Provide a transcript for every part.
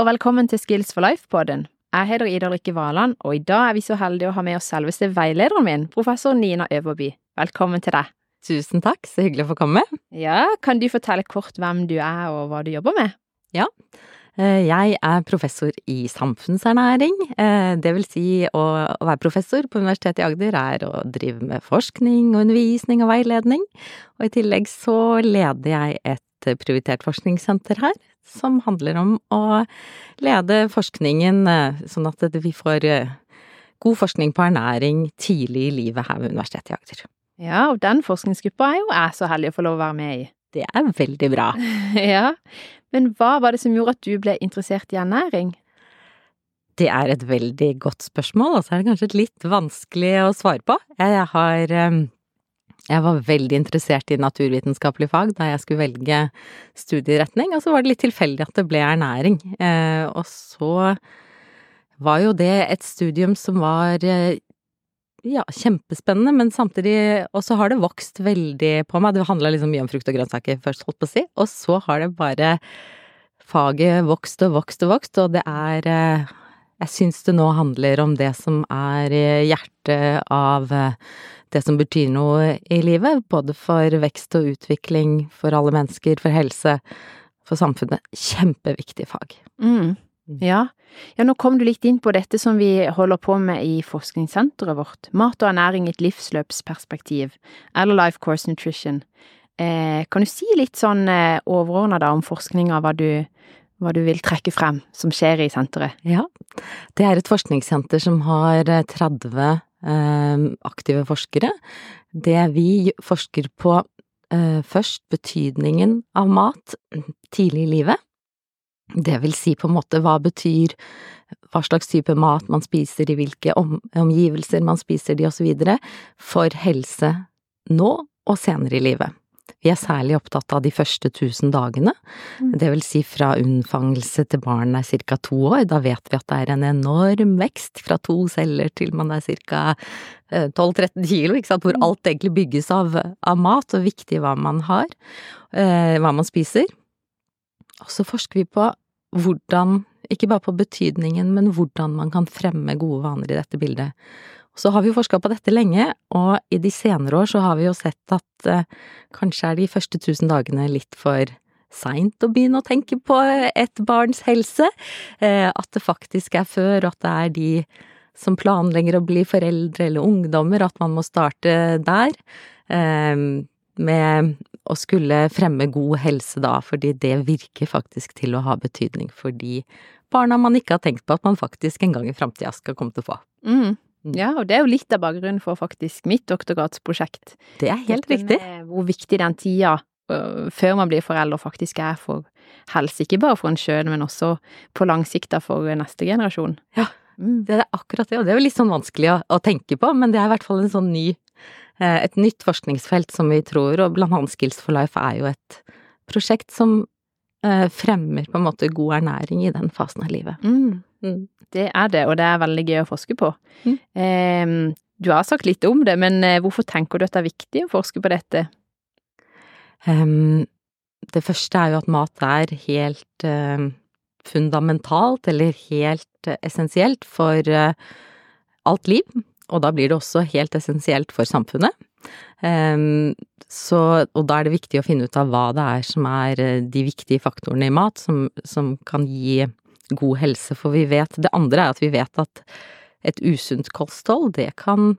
Og velkommen til Skills for life-podden. Jeg heter Ida Rikke Valand, og i dag er vi så heldige å ha med oss selveste veilederen min, professor Nina Øverby. Velkommen til deg. Tusen takk, så hyggelig å få komme. Ja, kan du fortelle kort hvem du er og hva du jobber med? Ja, eh, jeg er professor i samfunnsernæring. Eh, det vil si å være professor på Universitetet i Agder er å drive med forskning og undervisning og veiledning. Og i tillegg så leder jeg et prioritert forskningssenter her, som handler om å lede forskningen sånn at vi får god forskning på ernæring tidlig i livet her ved Universitetet i Agder. Ja, og den forskningsgruppa er jo jeg så heldig å få lov å være med i. Det er veldig bra. ja, men hva var det som gjorde at du ble interessert i ernæring? Det er et veldig godt spørsmål, og så er det kanskje litt vanskelig å svare på. Jeg har jeg var veldig interessert i naturvitenskapelige fag da jeg skulle velge studieretning, og så var det litt tilfeldig at det ble ernæring. Eh, og så var jo det et studium som var eh, ja, kjempespennende, men samtidig Og så har det vokst veldig på meg. Det handla liksom mye om frukt og grønnsaker først, holdt på å si, og så har det bare faget vokst og vokst og vokst, og det er eh, Jeg syns det nå handler om det som er hjertet av det som betyr noe i livet, både for vekst og utvikling, for alle mennesker, for helse, for samfunnet. Kjempeviktig fag. Mm. mm. Ja. ja, nå kom du litt inn på dette som vi holder på med i forskningssenteret vårt, mat og ernæring i et livsløpsperspektiv, eller Life Course Nutrition. Eh, kan du si litt sånn eh, overordna om forskninga, hva du, hva du vil trekke frem som skjer i senteret? Ja, det er et forskningssenter som har 30 eh, Ehm, aktive forskere. Det vi forsker på eh, først, betydningen av mat tidlig i livet. Det vil si på en måte hva betyr hva slags type mat man spiser, i hvilke omgivelser man spiser de, osv. for helse nå og senere i livet. Vi er særlig opptatt av de første tusen dagene, mm. det vil si fra unnfangelse til barnet er ca. to år. Da vet vi at det er en enorm vekst fra to celler til man er ca. 12-13 eh, kilo, ikke sant, hvor mm. alt egentlig bygges av, av mat, og viktig hva man har, eh, hva man spiser. Og så forsker vi på hvordan, ikke bare på betydningen, men hvordan man kan fremme gode vaner i dette bildet. Så har vi jo forska på dette lenge, og i de senere år så har vi jo sett at eh, kanskje er de første tusen dagene litt for seint å begynne å tenke på et barns helse. Eh, at det faktisk er før, at det er de som planlegger å bli foreldre eller ungdommer, at man må starte der. Eh, med å skulle fremme god helse da, fordi det virker faktisk til å ha betydning for de barna man ikke har tenkt på at man faktisk en gang i framtida skal komme til å få. Mm. Mm. Ja, og det er jo litt av bakgrunnen for faktisk mitt doktorgradsprosjekt. Det er helt riktig. Hvor viktig den tida før man blir forelder faktisk er for helse, ikke bare for en sjøl, men også på lang sikt for neste generasjon. Ja, mm. det er akkurat det, og det er jo litt sånn vanskelig å, å, tenke på, men det er i hvert fall en sånn ny, eh, et nytt forskningsfelt som vi tror, og blant annet Skills for Life er jo et prosjekt som eh, fremmer på en måte god ernæring i den fasen av livet. Mm. Mm. Det er det, og det er veldig gøy å forske på. Mm. Eh, du har sagt litt om det, men eh, hvorfor tenker du at det er viktig å forske på dette? Um, det første er jo at mat er helt uh, fundamentalt, eller helt uh, essensielt for uh, alt liv. Og da blir det også helt essensielt for samfunnet. Um, så, og da er det viktig å finne ut av hva det er som er de viktige faktorene i mat, som, som kan gi god helse, for vi vet Det andre er at vi vet at et usunt kosthold, det kan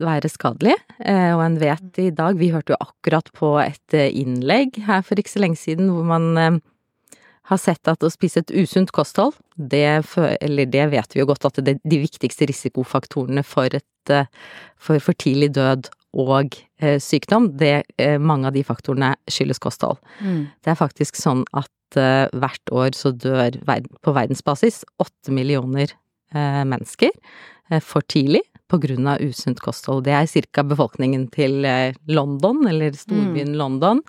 være skadelig, eh, og en vet i dag Vi hørte jo akkurat på et eh, innlegg her for ikke så lenge siden hvor man eh, har sett at å spise et usunt kosthold, det, eller det vet vi jo godt at det er de viktigste risikofaktorene for et for, for tidlig død og sykdom, det, mange av de faktorene skyldes kosthold. Mm. Det er faktisk sånn at uh, hvert år så dør på verdensbasis åtte millioner uh, mennesker uh, for tidlig av usunt kosthold. Det er ca. befolkningen til London, eller storbyen mm. London,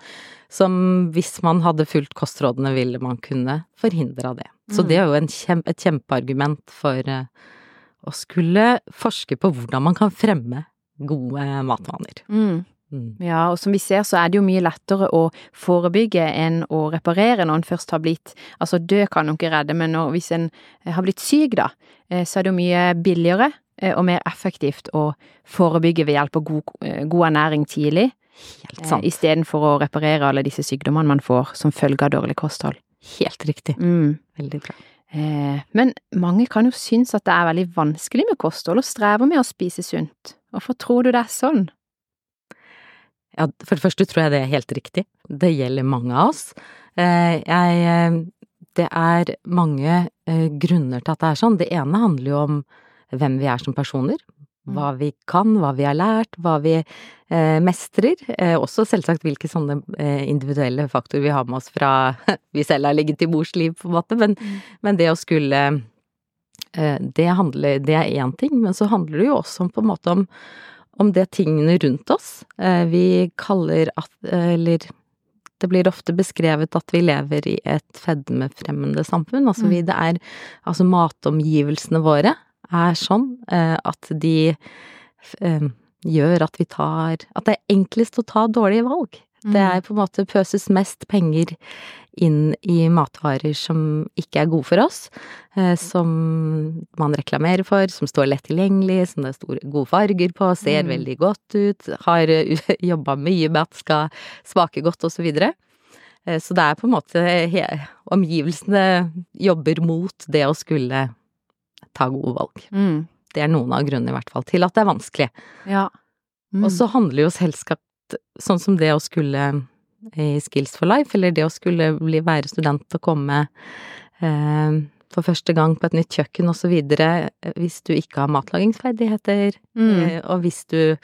som hvis man hadde fulgt kostrådene, ville man kunne forhindre det. Så mm. det er jo kjempe, et kjempeargument for å skulle forske på hvordan man kan fremme gode matvaner. Mm. Mm. Ja, og som vi ser så er det jo mye lettere å forebygge enn å reparere når en først har blitt Altså, død kan jo ikke redde, men når, hvis en har blitt syk, da, eh, så er det jo mye billigere eh, og mer effektivt å forebygge ved hjelp av god, eh, god ernæring tidlig, Helt eh, sant. istedenfor å reparere alle disse sykdommene man får som følge av dårlig kosthold. Helt riktig. Mm. Veldig bra. Eh, men mange kan jo synes at det er veldig vanskelig med kosthold, og strever med å spise sunt. Hvorfor tror du det er sånn? Ja, for det første tror jeg det er helt riktig. Det gjelder mange av oss. Eh, jeg eh, Det er mange eh, grunner til at det er sånn. Det ene handler jo om hvem vi er som personer. Hva vi kan, hva vi har lært, hva vi eh, mestrer. Eh, også selvsagt hvilke sånne individuelle faktorer vi har med oss fra vi selv har ligget i mors liv, på en måte. Men, men det å skulle eh, Det handler Det er én ting, men så handler det jo også om på en måte om om det tingene rundt oss. Eh, Vi kaller at Eller det blir ofte beskrevet at vi lever i et fedmefremmende samfunn. Altså vi, det er Altså matomgivelsene våre er sånn eh, at de eh, gjør at vi tar At det er enklest å ta dårlige valg. Det er på en måte pøses mest penger inn i matvarer som ikke er gode for oss, eh, som man reklamerer for, som står lett tilgjengelig, som det er store, gode farger på, ser Mm. veldig godt ut, har jobba mye med at skal smake godt og så videre. Eh, Så det er på en måte Omgivelsene jobber mot det å skulle ta gode valg. Mm. Det er noen av grunnene i hvert fall til at det er vanskelig. Ja. Mm. Og så handler jo selskap sånn som det å skulle i Skills for Life, eller det å skulle bli, være student og komme eh, for første gang på et nytt kjøkken videre, eh, hvis du ikke har matlagingsferdigheter, Mm. eh, og hvis du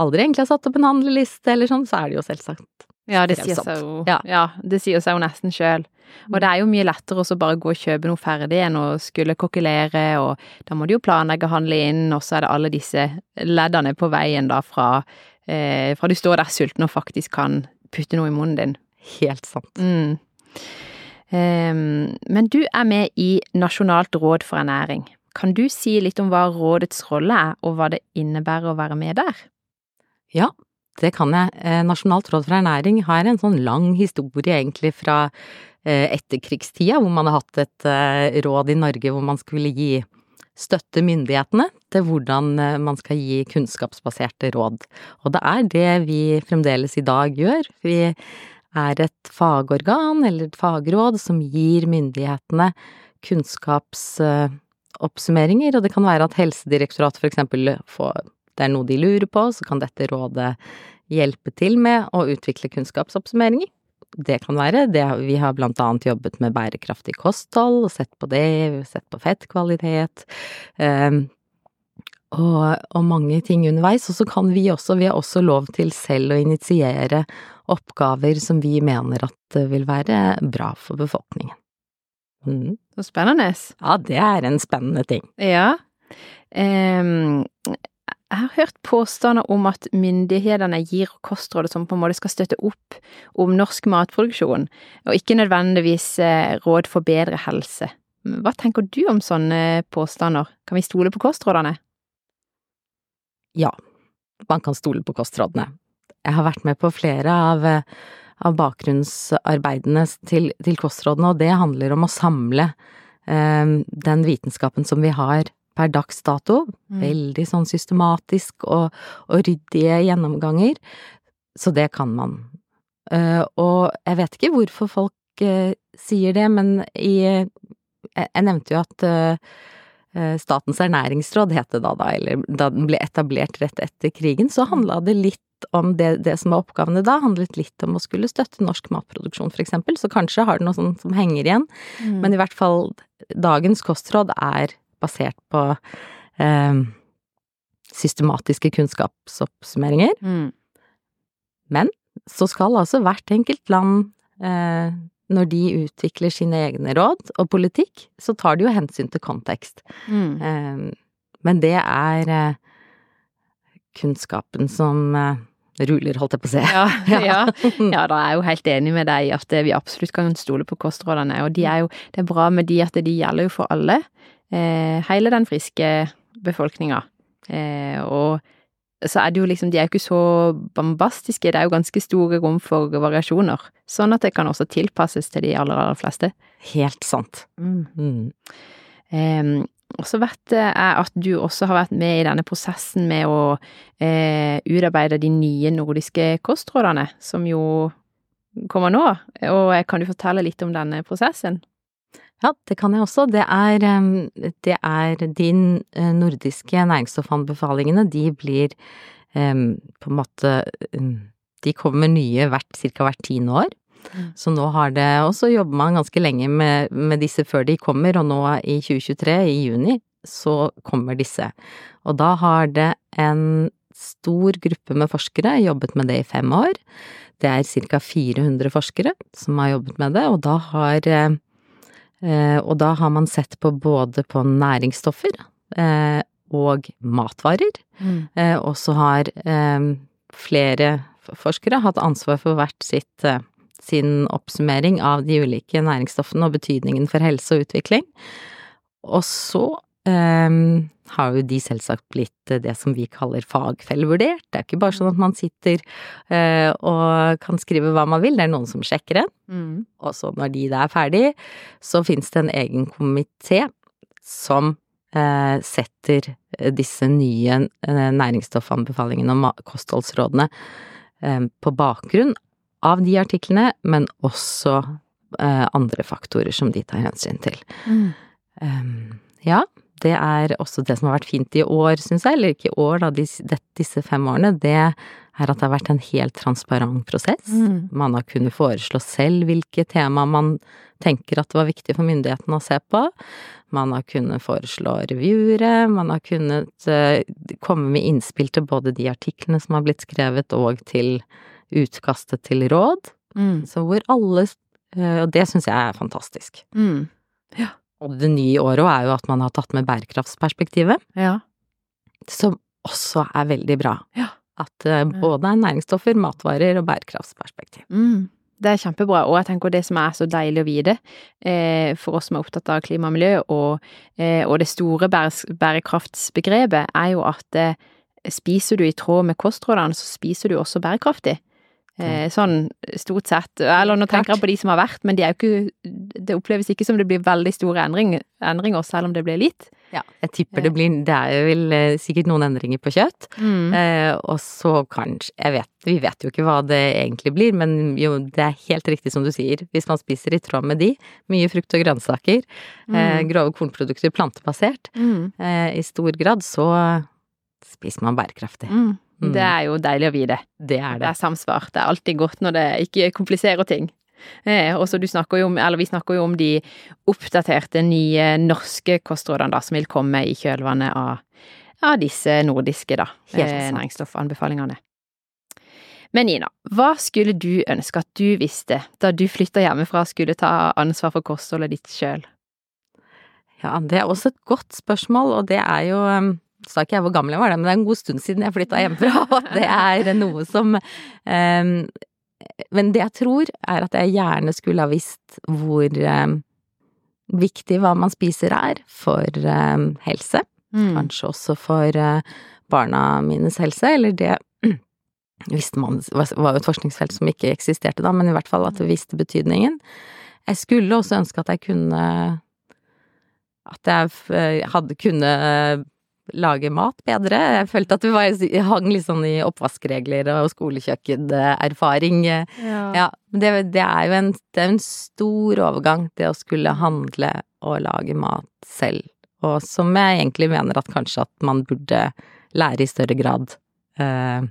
aldri egentlig har satt opp en handleliste eller sånn, så er det jo selvsagt Ja, det sier seg jo Ja. Ja, det sier seg jo nesten sjøl. Og det er jo mye lettere å bare gå og kjøpe noe ferdig enn å skulle kokkelere, og da må du jo planlegge å handle inn, og så er det alle disse leddene på veien da fra eh, fra du står der sulten og faktisk kan putte noe i munnen din. helt sant. Mm. Ehm, men du er med i Nasjonalt råd for ernæring. Kan du si litt om hva rådets rolle er, og hva det innebærer å være med der? Ja, det kan jeg. Eh, Nasjonalt råd for ernæring har en sånn lang historie egentlig fra eh, etterkrigstida, hvor man har hatt et eh, råd i Norge hvor man skulle gi støtte myndighetene til hvordan eh, man skal gi kunnskapsbaserte råd. Og det er det vi fremdeles i dag gjør. Vi er et fagorgan eller et fagråd som gir myndighetene kunnskapsoppsummeringer, og det kan være at Helsedirektoratet for eksempel får det er noe de lurer på, så kan dette rådet hjelpe til med å utvikle kunnskapsoppsummeringer. Det kan være det. Vi har blant annet jobbet med bærekraftig kosthold og sett på det, sett på fettkvalitet. Um, og, og mange ting underveis. Og så kan vi også, vi har også lov til selv å initiere oppgaver som vi mener at vil være bra for befolkningen. Mm. Så spennende. Ja, det er en spennende ting. Ja. Um, jeg har hørt påstander om at myndighetene gir kostråd som på en måte skal støtte opp om norsk matproduksjon, og ikke nødvendigvis eh, råd for bedre helse. Hva tenker du om sånne påstander? Kan vi stole på kostrådene? Ja, man kan stole på kostrådene. Jeg har vært med på flere av, eh, av bakgrunnsarbeidene til, til kostrådene, og det handler om å samle eh, den vitenskapen som vi har per dags dato. Mm. Veldig sånn systematisk og, og ryddige gjennomganger. Så det kan man. Eh, og jeg vet ikke hvorfor folk eh, sier det, men i Jeg, jeg nevnte jo at eh, eh, Statens ernæringsråd het det da, da, eller da den ble etablert rett etter krigen, så handla det litt om det, det som var oppgavene da, handlet litt om å skulle støtte norsk matproduksjon, for eksempel, så kanskje har det noe sånt som henger igjen. Mm. Men i hvert fall, dagens kostråd er basert på eh, systematiske kunnskapsoppsummeringer. Mm. Men så skal altså hvert enkelt land, eh, når de utvikler sine egne råd og politikk, så tar de jo hensyn til kontekst. Mm. Eh, men det er eh, kunnskapen som eh, ruler, holdt jeg på å si. Ja, ja. ja, da er jeg jo helt enig med deg i at vi absolutt kan stole på kostrådene, og de er jo, det er bra med de at de gjelder jo for alle, eh, hele den friske befolkninga. Og så er det jo liksom, de er jo ikke så bombastiske, det er jo ganske store rom for variasjoner. Sånn at det kan også tilpasses til de aller, aller fleste. Helt sant. Mm. Mm. Um, og så vet jeg at du også har vært med i denne prosessen med å eh, utarbeide de nye nordiske kostrådene, som jo kommer nå. Og kan du fortelle litt om denne prosessen? Ja, det kan jeg også. Det er, det er de nordiske næringsstoffanbefalingene, de blir på en måte De kommer nye hvert, ca. hvert tiende år. Mm. Så nå har det Og så jobber man ganske lenge med, med, disse før de kommer, og nå i 2023, i juni, så kommer disse. Og da har det en stor gruppe med forskere jobbet med det i fem år. Det er ca. 400 forskere som har jobbet med det, og da har Eh, og da har man sett på både på næringsstoffer eh, og matvarer. Mm. Eh, og så har flere forskere hatt ansvar for hvert sitt sin oppsummering av de ulike næringsstoffene og betydningen for helse og utvikling. Og så um, har jo de selvsagt blitt det som vi kaller fagfellevurdert. Det er ikke bare sånn at man sitter eh, og kan skrive hva man vil, det er noen som sjekker det. Mm. Og så når de er ferdig, så finnes det en egen komité som eh, setter disse nye uh, næringsstoffanbefalingene og kostholdsrådene på bakgrunn av de artiklene, men også andre faktorer som de tar hensyn til. Mm. Um, ja, det er også det som har vært fint i år, syns jeg, eller ikke i år, da, disse, disse fem årene, det er at det har vært en helt transparent prosess. Mm. Man har kunnet foreslå selv hvilke tema man tenker at det var viktig for myndighetene å se på. Man har kunnet foreslå revyere, man har kunnet uh, komme med innspill til både de artiklene som har blitt skrevet, og til utkastet til råd. Mm. Så hvor alle uh, Og det syns jeg er fantastisk. Mm. Ja. Og det nye i året er jo at man har tatt med bærekraftsperspektivet. Ja. Som også er veldig bra. Ja. At uh, både er næringsstoffer, matvarer og bærekraftsperspektiv. Mm. Det er kjempebra, og jeg tenker det som er så deilig å vite eh, for oss som er opptatt av klima og miljø, og, eh, og det store bærekraftsbegrepet, er jo at eh, spiser du i tråd med kostrådene, så spiser du også bærekraftig. Eh, sånn stort sett. Eller nå tenker jeg på de som har vært, men de er jo ikke Det oppleves ikke som det blir veldig store endring, endringer, selv om det blir litt. Ja, jeg tipper det blir Det er vel eh, sikkert noen endringer på kjøtt. Mm. Eh, og så kanskje Jeg vet Vi vet jo ikke hva det egentlig blir, men jo, det er helt riktig som du sier. Hvis man spiser i tråd med de, mye frukt og grønnsaker, eh, mm. eh, grove kornprodukter plantebasert, mm. eh, i stor grad, så spiser man bærekraftig. Mm. Mm. Det er jo deilig å vite. Det er det. Det er samsvar. Det er alltid godt når det ikke kompliserer ting. Eh, og så du snakker jo om, eller vi snakker jo om de oppdaterte nye norske kostrådene da, som vil komme i kjølvannet av, av disse nordiske da, eh, næringsstoffanbefalingene. Men Nina, hva skulle du ønske at du visste da du flytta hjemmefra og skulle ta ansvar for kostholdet ditt sjøl? Ja, det er også et godt spørsmål, og det er jo um sa ikke jeg hvor gammel jeg var, da, men det er en god stund siden jeg flytta hjemmefra, og det er noe som um, Men det jeg tror, er at jeg gjerne skulle ha visst hvor um, viktig hva man spiser er for um, helse. Mm. Kanskje også for uh, barna mines helse, eller det visste man var jo et forskningsfelt som ikke eksisterte da, men i hvert fall at det visste betydningen. Jeg skulle også ønske at jeg kunne At jeg hadde kunne lage mat bedre. Jeg følte at vi var, hang litt sånn i oppvaskregler og skolekjøkkenerfaring. Ja. ja det, det, er jo en, det er en stor overgang, det å skulle handle og lage mat selv. Og som jeg egentlig mener at kanskje at man burde lære i større grad. Eh,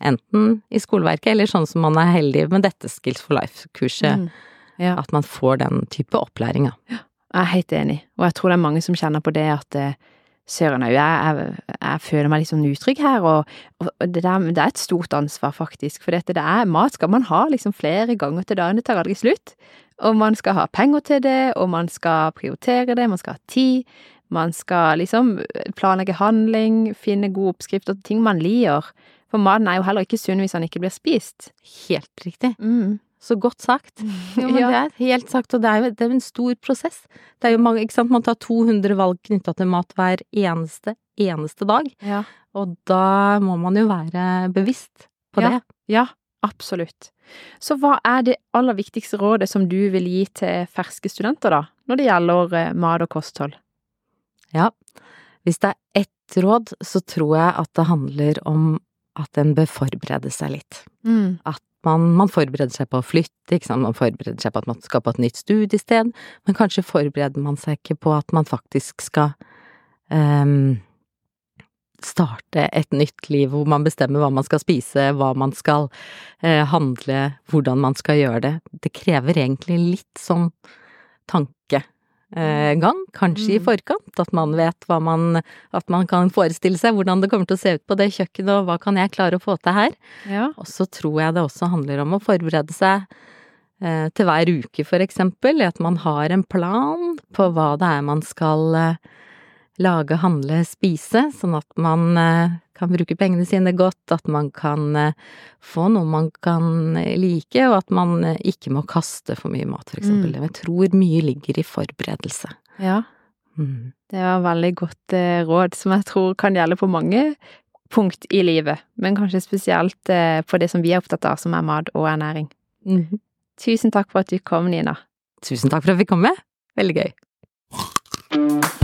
enten i skoleverket, eller sånn som man er heldig med dette Skills for life-kurset. Mm. Ja. At man får den type opplæring, ja. Jeg er helt enig, og jeg tror det er mange som kjenner på det at eh, Søren òg, jeg, jeg, jeg, føler meg litt sånn utrygg her, og, og det, der, det, er et stort ansvar, faktisk. For dette, det er mat skal man ha liksom flere ganger til dagen, det tar aldri slutt. Og man skal ha penger til det, og man skal prioritere det, man skal ha tid. Man skal liksom planlegge handling, finne gode oppskrifter til ting man liker. For maten er jo heller ikke sunn hvis den ikke blir spist. Helt riktig. Mm. Så godt sagt. Jo, men ja. det er helt sagt, og det er jo det er en stor prosess. Det er jo mange, ikke sant, man tar 200 valg knytta til mat hver eneste, eneste dag. Ja. Og da må man jo være bevisst på Ja. det. Ja, absolutt. Så hva er det aller viktigste rådet som du vil gi til ferske studenter, da, når det gjelder eh, mat og kosthold? Ja. Hvis det er ett råd, så tror jeg at det handler om at en bør forberede seg litt. Mm. Man, man forbereder seg på å flytte, man forbereder seg på at man skal på et nytt studiested, men kanskje forbereder man seg ikke på at man faktisk skal um, starte et nytt liv hvor man bestemmer hva man skal spise, hva man skal uh, handle, hvordan man skal gjøre det. Det krever egentlig litt sånn tankegang, kanskje i Mm. forkant, at man vet hva man At man kan forestille seg hvordan det kommer til å se ut på det kjøkkenet, og hva kan jeg klare å få til her? Ja. Og så tror jeg det også handler om å forberede seg eh, til hver uke, for eksempel, at man har en plan på hva det er man skal eh, lage, handle, spise, sånn at man eh, kan bruke pengene sine godt, at man kan eh, få noe man kan eh, like, og at man eh, ikke må kaste for mye mat, for eksempel. Mm. Jeg tror mye ligger i forberedelse. ja. Mm. Det var veldig godt råd, som jeg tror kan gjelde på mange punkt i livet, men kanskje spesielt på det som vi er opptatt av, som er mat og ernæring. Mm. Tusen takk for at du kom, Nina. Tusen takk for at vi kom med. Veldig gøy.